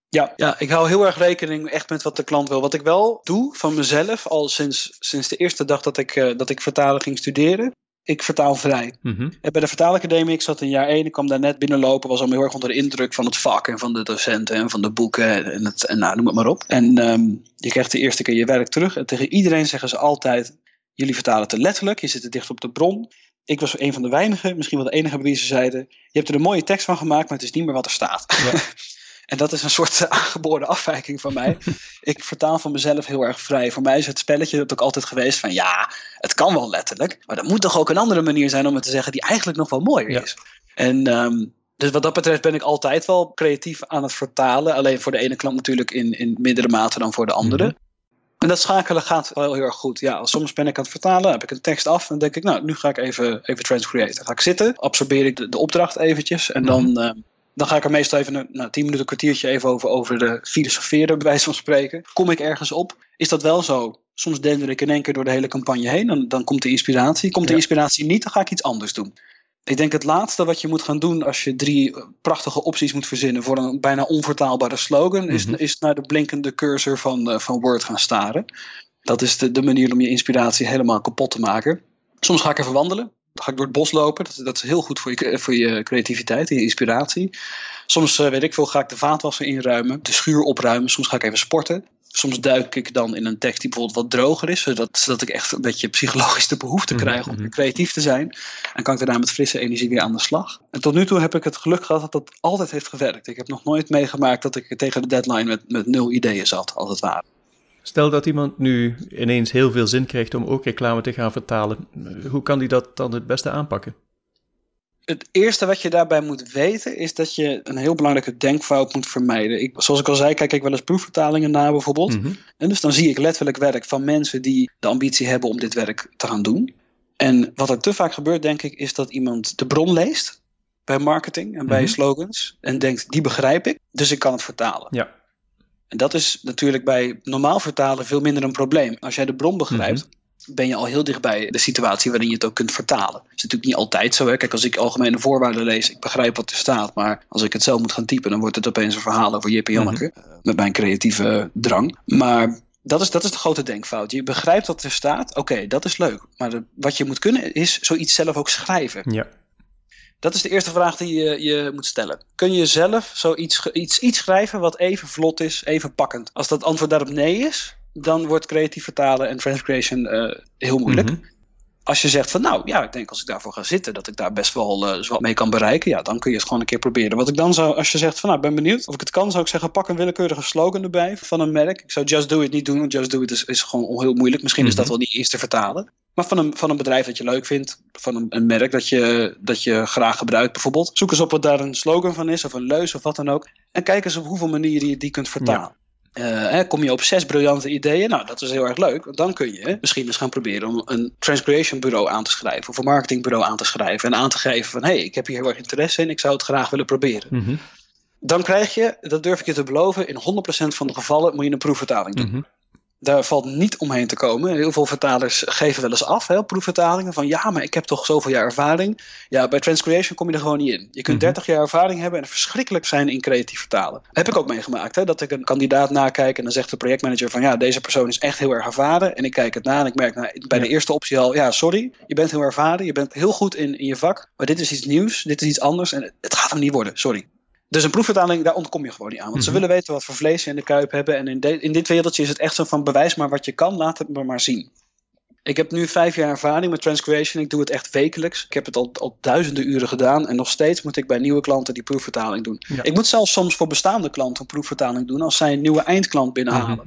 Ja, ja, ik hou heel erg rekening echt met wat de klant wil. Wat ik wel doe van mezelf, al sinds, sinds de eerste dag dat ik, uh, dat ik vertalen ging studeren, ik vertaal vrij. Mm Bij de vertaalacademie, ik zat in jaar 1, ik kwam daar net binnenlopen, was al heel erg onder de indruk van het vak en van de docenten en van de boeken en, het, en nou, noem het maar op. En um, je krijgt de eerste keer je werk terug en tegen iedereen zeggen ze altijd, jullie vertalen te letterlijk, je zit er dicht op de bron. Ik was een van de weinigen, misschien wel de enige bij wie ze zeiden, je hebt er een mooie tekst van gemaakt, maar het is niet meer wat er staat. Ja. En dat is een soort uh, aangeboren afwijking van mij. ik vertaal van mezelf heel erg vrij. Voor mij is het spelletje dat ook altijd geweest van ja, het kan wel letterlijk. Maar er moet toch ook een andere manier zijn om het te zeggen die eigenlijk nog wel mooier is. En um, dus wat dat betreft ben ik altijd wel creatief aan het vertalen. Alleen voor de ene klant natuurlijk in, in mindere mate dan voor de andere. Mhm. En dat schakelen gaat wel heel erg goed. Ja, soms ben ik aan het vertalen, heb ik een tekst af en denk ik, nou, nu ga ik even, even transcreaten. Ga ik zitten, absorbeer ik de, de opdracht eventjes en dan, uh, dan ga ik er meestal even een nou, tien minuten, een kwartiertje even over, over de filosoferen, bij wijze van spreken. Kom ik ergens op? Is dat wel zo? Soms dender ik in één keer door de hele campagne heen. Dan, dan komt de inspiratie. Komt de inspiratie niet, dan ga ik iets anders doen. Ik denk het laatste wat je moet gaan doen als je drie prachtige opties moet verzinnen voor een bijna onvertaalbare slogan, is, mhm. is naar de blinkende cursor van, uh, van Word gaan staren. Dat is de, de manier om je inspiratie helemaal kapot te maken. Soms ga ik even wandelen. Ga ik door het bos lopen. Dat, dat is heel goed voor je, voor je creativiteit en je inspiratie. Soms, uh, weet ik veel, ga ik de vaatwasser inruimen, de schuur opruimen. Soms ga ik even sporten. Soms duik ik dan in een tekst die bijvoorbeeld wat droger is, zodat, zodat ik echt een beetje psychologisch de behoefte mhm, krijg om mhm. creatief te zijn. En kan ik daarna met frisse energie weer aan de slag. En tot nu toe heb ik het geluk gehad dat dat altijd heeft gewerkt. Ik heb nog nooit meegemaakt dat ik tegen de deadline met, met nul ideeën zat, als het ware. Stel dat iemand nu ineens heel veel zin krijgt om ook reclame te gaan vertalen. Hoe kan die dat dan het beste aanpakken? Het eerste wat je daarbij moet weten is dat je een heel belangrijke denkfout moet vermijden. Ik, zoals ik al zei, kijk ik wel eens proefvertalingen na bijvoorbeeld. Mhm. En dus dan zie ik letterlijk werk van mensen die de ambitie hebben om dit werk te gaan doen. En wat er te vaak gebeurt, denk ik, is dat iemand de bron leest bij marketing en bij mhm. slogans. En denkt, die begrijp ik, dus ik kan het vertalen. Ja. En dat is natuurlijk bij normaal vertalen veel minder een probleem. Als jij de bron begrijpt, mhm. ben je al heel dichtbij de situatie waarin je het ook kunt vertalen. Dat is natuurlijk niet altijd zo. Hè? Kijk, als ik algemene voorwaarden lees, ik begrijp wat er staat. Maar als ik het zelf moet gaan typen, dan wordt het opeens een verhaal over Jip en Janneke. Met mijn creatieve drang. Maar dat is, dat is de grote denkfout. Je begrijpt wat er staat, oké, dat is leuk. Maar de- wat je moet kunnen is zoiets zelf ook schrijven. Ja. Dat is de eerste vraag die je, je moet stellen. Kun je zelf zoiets iets, iets schrijven wat even vlot is, even pakkend? Als dat antwoord daarop nee is, dan wordt creatief vertalen en transcreation eh heel moeilijk. Mhm. Als je zegt van nou ja, ik denk als ik daarvoor ga zitten, dat ik daar best wel eh, wat mee kan bereiken, ja, dan kun je het gewoon een keer proberen. Wat ik dan zou, als je zegt van nou, ben benieuwd of ik het kan, zou ik zeggen, pak een willekeurige slogan erbij van een merk. Ik zou Just Do It niet doen, want Just Do It is, is gewoon heel moeilijk. Misschien is dat Mhm. wel niet eens te vertalen. Maar van een, van een bedrijf dat je leuk vindt, van een, een merk dat je, dat je graag gebruikt bijvoorbeeld. Zoek eens op wat daar een slogan van is, of een leus of wat dan ook. En kijk eens op hoeveel manieren je die kunt vertalen. Hè, kom je op zes briljante ideeën, nou dat is heel erg leuk. Want dan kun je misschien eens gaan proberen om een transcreation bureau aan te schrijven. Of een marketingbureau aan te schrijven. En aan te geven van hé, hey, ik heb hier heel erg interesse in, ik zou het graag willen proberen. Mhm. Dan krijg je, dat durf ik je te beloven, in 100% van de gevallen moet je een proefvertaling doen. Mhm. Daar valt niet omheen te komen. Heel veel vertalers geven wel eens af, hè, proefvertalingen. Van ja, maar ik heb toch zoveel jaar ervaring. Ja, bij Transcreation kom je er gewoon niet in. Je kunt Mhm. 30 jaar ervaring hebben en verschrikkelijk zijn in creatief vertalen. Heb ik ook meegemaakt. Hè, dat ik een kandidaat nakijk en dan zegt de projectmanager van ja, deze persoon is echt heel erg ervaren. En ik kijk het na en ik merk nou, bij de eerste optie al, ja, sorry, je bent heel ervaren. Je bent heel goed in, in je vak. Maar dit is iets nieuws, dit is iets anders en het gaat hem niet worden, sorry. Dus een proefvertaling, daar ontkom je gewoon niet aan. Want ze Mhm. willen weten wat voor vlees ze in de kuip hebben. En in, de- in dit wereldje is het echt zo van bewijs maar wat je kan, laat het me maar zien. Ik heb nu vijf jaar ervaring met Transcreation. Ik doe het echt wekelijks. Ik heb het al, al duizenden uren gedaan. En nog steeds moet ik bij nieuwe klanten die proefvertaling doen. Ja. Ik moet zelfs soms voor bestaande klanten een proefvertaling doen als zij een nieuwe eindklant binnenhalen.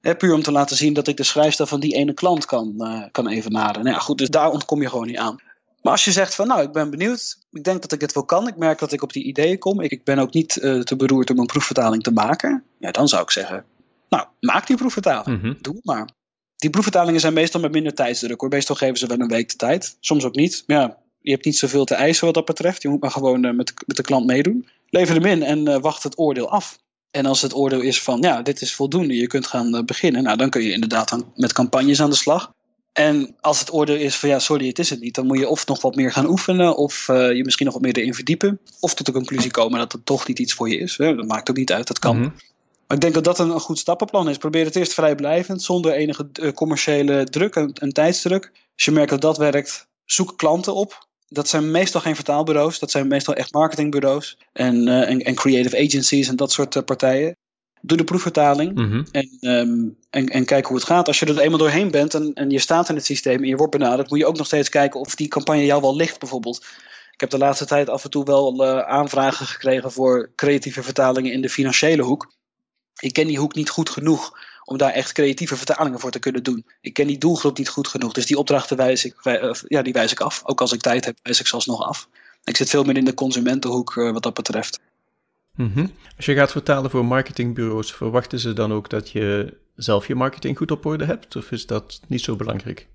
Hè, puur om te laten zien dat ik de schrijfstijl van die ene klant kan, eh, kan evenaren. Nou ja, goed, dus daar ontkom je gewoon niet aan. Maar als je zegt van nou, ik ben benieuwd, ik denk dat ik het wel kan, ik merk dat ik op die ideeën kom, ik, ik ben ook niet eh, te beroerd om een proefvertaling te maken, ja, dan zou ik zeggen, nou, maak die proefvertaling. Mhm. Doe het maar. Die proefvertalingen zijn meestal met minder tijdsdruk hoor. Meestal geven ze wel een week de tijd. Soms ook niet. Maar ja, je hebt niet zoveel te eisen wat dat betreft. Je moet maar gewoon eh, met, de- met de klant meedoen. Lever hem in en eh, wacht het oordeel af. En als het oordeel is van, ja, dit is voldoende, je kunt gaan beginnen. Nou, dan kun je inderdaad aan, met campagnes aan de slag. En als het oordeel is van, ja, sorry, het is het niet. Dan moet je of nog wat meer gaan oefenen. Of eh, je misschien nog wat meer erin verdiepen. Of tot de conclusie komen dat het toch niet iets voor je is. Hè? Dat maakt ook niet uit, dat kan. Mhm. Maar ik denk dat dat een, een goed stappenplan is. Probeer het eerst vrijblijvend, zonder enige eh, commerciële druk en, en tijdsdruk. Als je merkt dat dat werkt, zoek klanten op. Dat zijn meestal geen vertaalbureaus, dat zijn meestal echt marketingbureaus en, eh, en, en creative agencies en dat soort partijen. Doe de proefvertaling Mhm. en, ehm, en, en kijk hoe het gaat. Als je er eenmaal doorheen bent en, en je staat in het systeem en je wordt benaderd, moet je ook nog steeds kijken of die campagne jou wel ligt, bijvoorbeeld. Ik heb de laatste tijd af en toe wel eh, aanvragen gekregen voor creatieve vertalingen in de financiële hoek. Ik ken die hoek niet goed genoeg om daar echt creatieve vertalingen voor te kunnen doen. Ik ken die doelgroep niet goed genoeg, dus die opdrachten wijs ik, wij- eh, ja, die wijs ik af. Ook als ik tijd heb, wijs ik ze alsnog af. Ik zit veel meer in de consumentenhoek eh, wat dat betreft. Mhm. Als je gaat vertalen voor marketingbureaus, verwachten ze dan ook dat je zelf je marketing goed op orde hebt? Of is dat niet zo belangrijk?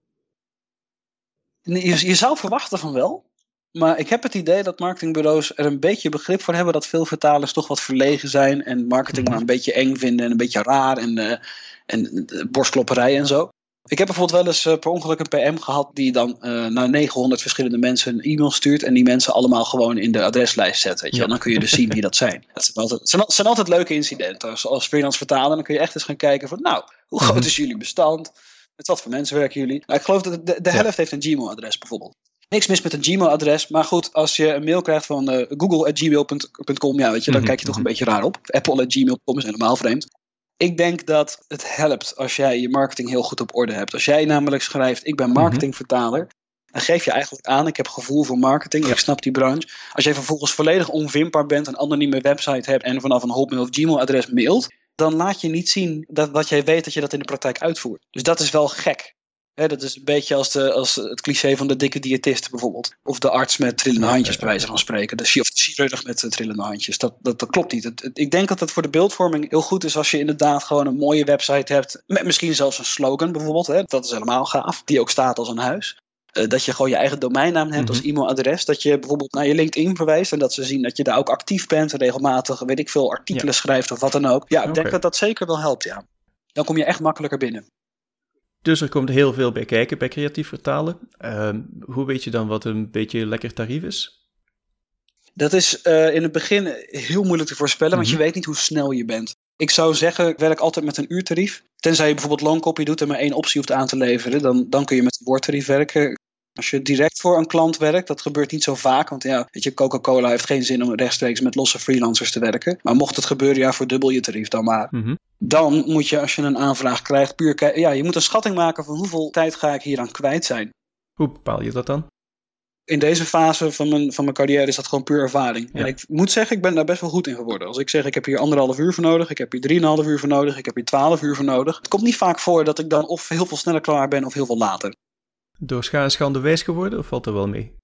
Nee, Je, je zou verwachten van wel. Maar ik heb het idee dat marketingbureaus er een beetje begrip voor hebben dat veel vertalers toch wat verlegen zijn en marketing maar een beetje eng vinden en een beetje raar en, eh, en eh, borstklopperij en zo. Ik heb bijvoorbeeld wel eens eh, per ongeluk een PM gehad die dan eh, naar 900 verschillende mensen een e-mail stuurt en die mensen allemaal gewoon in de adreslijst zet. Weet je. Ja. Dan kun je dus zien wie dat zijn. Dat zijn altijd, zijn, altijd leuke incidenten. Als, als freelance vertaler dan kun je echt eens gaan kijken van nou, hoe groot Mhm. is jullie bestand? Met wat voor mensen werken jullie? Nou, ik geloof dat de, helft heeft een Gmail-adres bijvoorbeeld. Niks mis met een Gmail-adres, maar goed, als je een mail krijgt van eh, google.gmail.com, ja, weet je, dan Mhm, kijk je toch een mhm. beetje raar op. Apple.gmail.com is helemaal vreemd. Ik denk dat het helpt als jij je marketing heel goed op orde hebt. Als jij namelijk schrijft, ik ben Mhm. marketingvertaler, dan geef je eigenlijk aan, ik heb gevoel voor marketing, ik snap die branche. Als jij vervolgens volledig onvindbaar bent, een anonieme website hebt en vanaf een Hotmail of Gmail-adres mailt, dan laat je niet zien dat wat jij weet dat je dat in de praktijk uitvoert. Dus dat is wel gek. Dat is een beetje als, de, als het cliché van de dikke diëtist bijvoorbeeld. Of de arts met trillende handjes, bij wijze van spreken. De, of de chirurg met eh, trillende handjes. Dat, dat, dat klopt niet. Het- het- ik denk dat het voor de beeldvorming heel goed is als je inderdaad gewoon een mooie website hebt. Met misschien zelfs een slogan bijvoorbeeld. Hè, dat is helemaal gaaf. Die ook staat als een huis. Eh, dat je gewoon je eigen domeinnaam hebt als Mhm. e-mailadres. Dat je bijvoorbeeld naar je LinkedIn verwijst. En dat ze zien dat je daar ook actief bent. En regelmatig, weet ik veel, artikelen schrijft of wat dan ook. Ja, ik denk dat dat zeker wel helpt, ja. Dan kom je echt makkelijker binnen. Dus er komt heel veel bij kijken bij creatief vertalen. Ehm, hoe weet je dan wat een beetje lekker tarief is? Dat is uh, in het begin heel moeilijk te voorspellen, want je mhm. weet niet hoe snel je bent. Ik zou zeggen, ik werk altijd met een uurtarief. Tenzij je bijvoorbeeld longcopy doet en maar één optie hoeft aan te leveren, dan, dan kun je met een woordtarief werken. Als je direct voor een klant werkt, dat gebeurt niet zo vaak. Want ja, weet je, Coca-Cola heeft geen zin om rechtstreeks met losse freelancers te werken. Maar mocht het gebeuren, ja, verdubbel je tarief dan maar. Mhm. Dan moet je, als je een aanvraag krijgt, puur kijken. Ja, je moet een schatting maken van hoeveel tijd ga ik hier aan kwijt zijn. Hoe bepaal je dat dan? in deze fase van mijn, van mijn carrière is dat gewoon puur ervaring. En ik moet zeggen, ik ben daar best wel goed in geworden. Als ik zeg, ik heb hier anderhalf uur voor nodig, ik heb hier drieënhalf uur voor nodig, ik heb hier twaalf uur voor nodig. Het komt niet vaak voor dat ik dan of heel veel sneller klaar ben of heel veel later. Door scha en schande wijs geworden of valt er wel mee?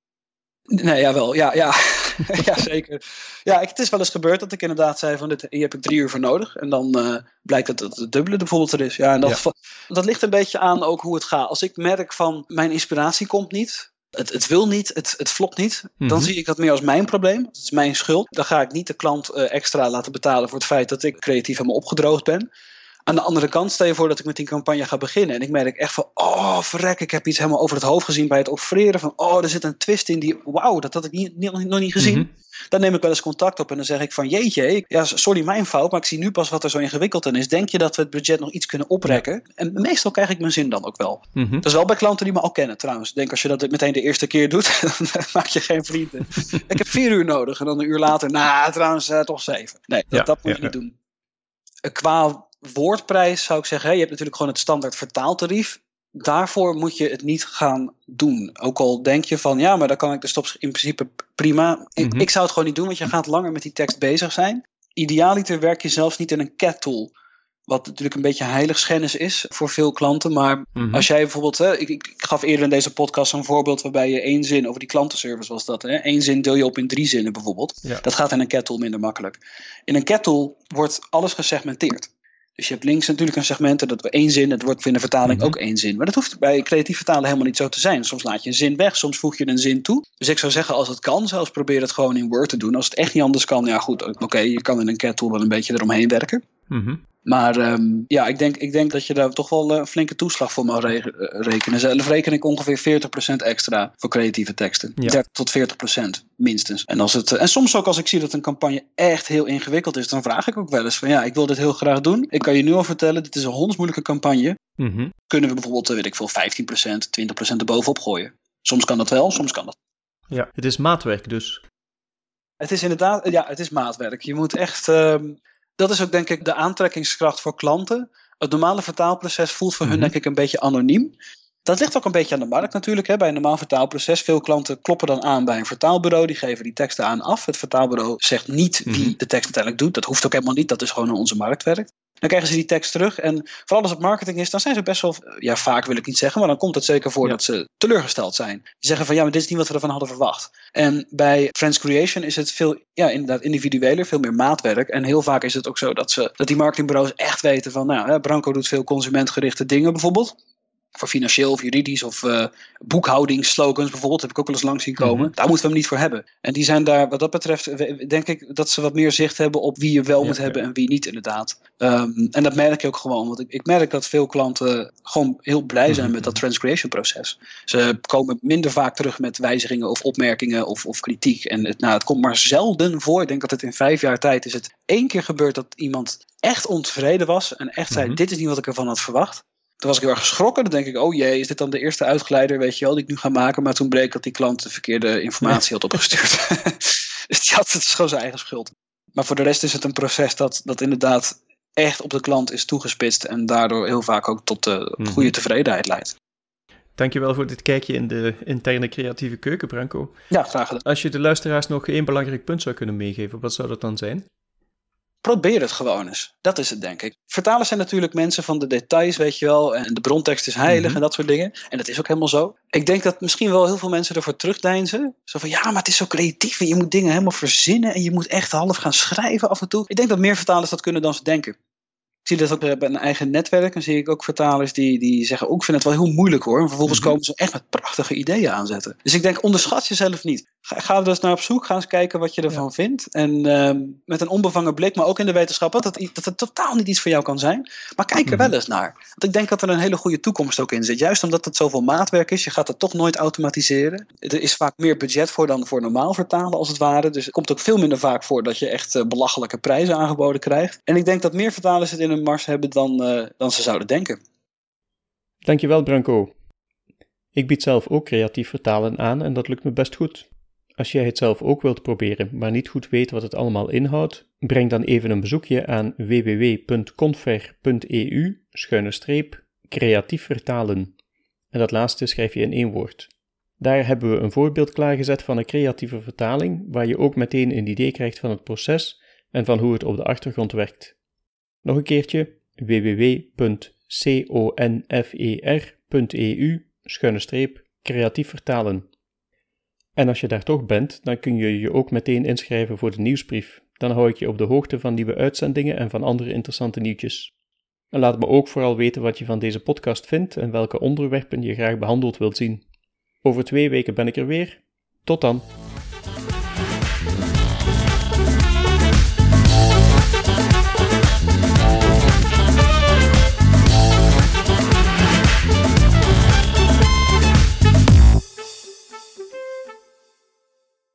Nee, ja wel. Ja, ja. ja zeker. Ja, het is wel eens gebeurd dat ik inderdaad zei van dit, hier heb ik drie uur voor nodig. En dan uh, blijkt dat het, het dubbele bijvoorbeeld er is. Ja, en dat, dat ligt een beetje aan ook hoe het gaat. Als ik merk van mijn inspiratie komt niet, het, het wil niet, het, het flopt niet, dan mhm. zie ik dat meer als mijn probleem. Het is mijn schuld. Dan ga ik niet de klant uh, extra laten betalen voor het feit dat ik creatief helemaal opgedroogd ben. Aan de andere kant, stel je voor dat ik met die campagne ga beginnen. En ik merk echt van, oh verrek, ik heb iets helemaal over het hoofd gezien bij het offereren. Van, oh, er zit een twist in die, wauw, dat had ik niet, niet, nog niet gezien. Mhm. Dan neem ik wel eens contact op en dan zeg ik van, jeetje, ja, sorry mijn fout, maar ik zie nu pas wat er zo ingewikkeld in is. Denk je dat we het budget nog iets kunnen oprekken? En meestal krijg ik mijn zin dan ook wel. Mhm. Dat is wel bij klanten die me al kennen trouwens. Denk als je dat meteen de eerste keer doet, dan maak je geen vrienden. ik heb vier uur nodig en dan een uur later, nou trouwens uh, toch zeven. Nee, dat, dat moet je niet doen. Qua woordprijs zou ik zeggen, je hebt natuurlijk gewoon het standaard vertaaltarief. Daarvoor moet je het niet gaan doen. Ook al denk je van ja, maar dan kan ik de stops in principe prima. ik, mhm. ik, zou het gewoon niet doen, want je gaat langer met die tekst bezig zijn. Idealiter werk je zelfs niet in een cat tool. Wat natuurlijk een beetje heiligschennis is voor veel klanten. Maar mhm. als jij bijvoorbeeld, hè, ik, ik, gaf eerder in deze podcast een voorbeeld waarbij je één zin over die klantenservice was dat. Hè, één zin deel je op in drie zinnen bijvoorbeeld. Dat gaat in een cat tool minder makkelijk. In een cat tool wordt alles gesegmenteerd. Dus je hebt links natuurlijk een segment en dat één zin, het wordt in de vertaling mhm. ook één zin. Maar dat hoeft bij creatief vertalen helemaal niet zo te zijn. Soms laat je een zin weg, soms voeg je een zin toe. Dus ik zou zeggen, als het kan, zelfs probeer het gewoon in Word te doen. Als het echt niet anders kan, ja goed, oké, je kan in een cat tool wel een beetje eromheen werken. Mm maar ehm, ja, ik denk, ik denk dat je daar toch wel een flinke toeslag voor mag re rekenen. Zelf reken ik ongeveer 40% extra voor creatieve teksten. Ja. 30 tot 40% minstens. En, als het, en soms ook als ik zie dat een campagne echt heel ingewikkeld is, dan vraag ik ook wel eens van ja, ik wil dit heel graag doen. Ik kan je nu al vertellen, dit is een hondsmoeilijke campagne. Mhm. Kunnen we bijvoorbeeld, weet ik veel, 15%, 20% erbovenop gooien. Soms kan dat wel, soms kan dat. Ja, het is maatwerk dus. Het is inderdaad, ja, het is maatwerk. Je moet echt... Ehm, dat is ook denk ik de aantrekkingskracht voor klanten. Het normale vertaalproces voelt voor hun mhm. denk ik een beetje anoniem. Dat ligt ook een beetje aan de markt natuurlijk. Hè. Bij een normaal vertaalproces. Veel klanten kloppen dan aan bij een vertaalbureau. Die geven die teksten aan af. Het vertaalbureau zegt niet wie mhm. de tekst uiteindelijk doet. Dat hoeft ook helemaal niet. Dat is gewoon hoe onze markt werkt. Dan krijgen ze die tekst terug. En vooral als het marketing is, dan zijn ze best wel, ja, vaak wil ik niet zeggen, maar dan komt het zeker voor dat ze teleurgesteld zijn. Die zeggen van ja, maar dit is niet wat we ervan hadden verwacht. En bij Friends Creation is het veel, ja, inderdaad individueler, veel meer maatwerk. En heel vaak is het ook zo dat, ze, dat die marketingbureaus echt weten van, nou, Branco doet veel consumentgerichte dingen bijvoorbeeld voor financieel of juridisch of uh, boekhoudingslogans bijvoorbeeld, heb ik ook wel eens langs zien komen. Mhm. Daar moeten we hem niet voor hebben. En die zijn daar, wat dat betreft, denk ik dat ze wat meer zicht hebben op wie je wel moet hebben en wie niet, inderdaad. Um, en dat merk je ook gewoon, want ik, ik merk dat veel klanten gewoon heel blij zijn met dat mhm. transcreation proces. Ze komen minder vaak terug met wijzigingen of opmerkingen of, of kritiek. En het, nou, het komt maar zelden voor. Ik denk dat het in vijf jaar tijd is het één keer gebeurd dat iemand echt ontevreden was en echt zei: mhm. Dit is niet wat ik ervan had verwacht. Toen was ik heel erg geschrokken. Dan denk ik, oh jee, is dit dan de eerste uitgeleider, weet je wel, die ik nu ga maken. Maar toen bleek dat die klant de verkeerde informatie had opgestuurd. dus die had het gewoon zijn eigen schuld. Maar voor de rest is het een proces dat, dat inderdaad echt op de klant is toegespitst. En daardoor heel vaak ook tot de mhm. goede tevredenheid leidt. Dankjewel voor dit kijkje in de interne creatieve keuken, Branko. Ja, graag gedaan. Als je de luisteraars nog één belangrijk punt zou kunnen meegeven, wat zou dat dan zijn? Probeer het gewoon eens. Dat is het, denk ik. Vertalers zijn natuurlijk mensen van de details, weet je wel. En de brontekst is heilig mhm. en dat soort dingen. En dat is ook helemaal zo. Ik denk dat misschien wel heel veel mensen ervoor terugdeinzen. Zo van, ja, maar het is zo creatief en je moet dingen helemaal verzinnen. En je moet echt half gaan schrijven af en toe. Ik denk dat meer vertalers dat kunnen dan ze denken. Ik zie dat ook bij een eigen netwerk. En zie ik ook vertalers die, die zeggen: ook oh, vind het wel heel moeilijk hoor. En vervolgens mhm. komen ze echt met prachtige ideeën aanzetten. Dus ik denk, onderschat jezelf niet. Ga, ga er dus naar op zoek. Ga eens kijken wat je ervan vindt. En ehm, met een onbevangen blik, maar ook in de wetenschap, dat het, dat het totaal niet iets voor jou kan zijn. Maar kijk er mhm. wel eens naar. Want ik denk dat er een hele goede toekomst ook in zit. Juist omdat het zoveel maatwerk is. Je gaat het toch nooit automatiseren. Er is vaak meer budget voor dan voor normaal vertalen, als het ware. Dus het komt ook veel minder vaak voor dat je echt eh, belachelijke prijzen aangeboden krijgt. En ik denk dat meer vertalers het in een mars hebben dan, uh, dan ze zouden denken. Dankjewel, Branco. Ik bied zelf ook creatief vertalen aan en dat lukt me best goed. Als jij het zelf ook wilt proberen, maar niet goed weet wat het allemaal inhoudt, breng dan even een bezoekje aan www.confer.eu creatief vertalen. En dat laatste schrijf je in één woord. Daar hebben we een voorbeeld klaargezet van een creatieve vertaling, waar je ook meteen een idee krijgt van het proces en van hoe het op de achtergrond werkt. Nog een keertje www.confer.eu creatief vertalen. En als je daar toch bent, dan kun je je ook meteen inschrijven voor de nieuwsbrief. Dan hou ik je op de hoogte van nieuwe uitzendingen en van andere interessante nieuwtjes. En laat me ook vooral weten wat je van deze podcast vindt en welke onderwerpen je graag behandeld wilt zien. Over twee weken ben ik er weer. Tot dan!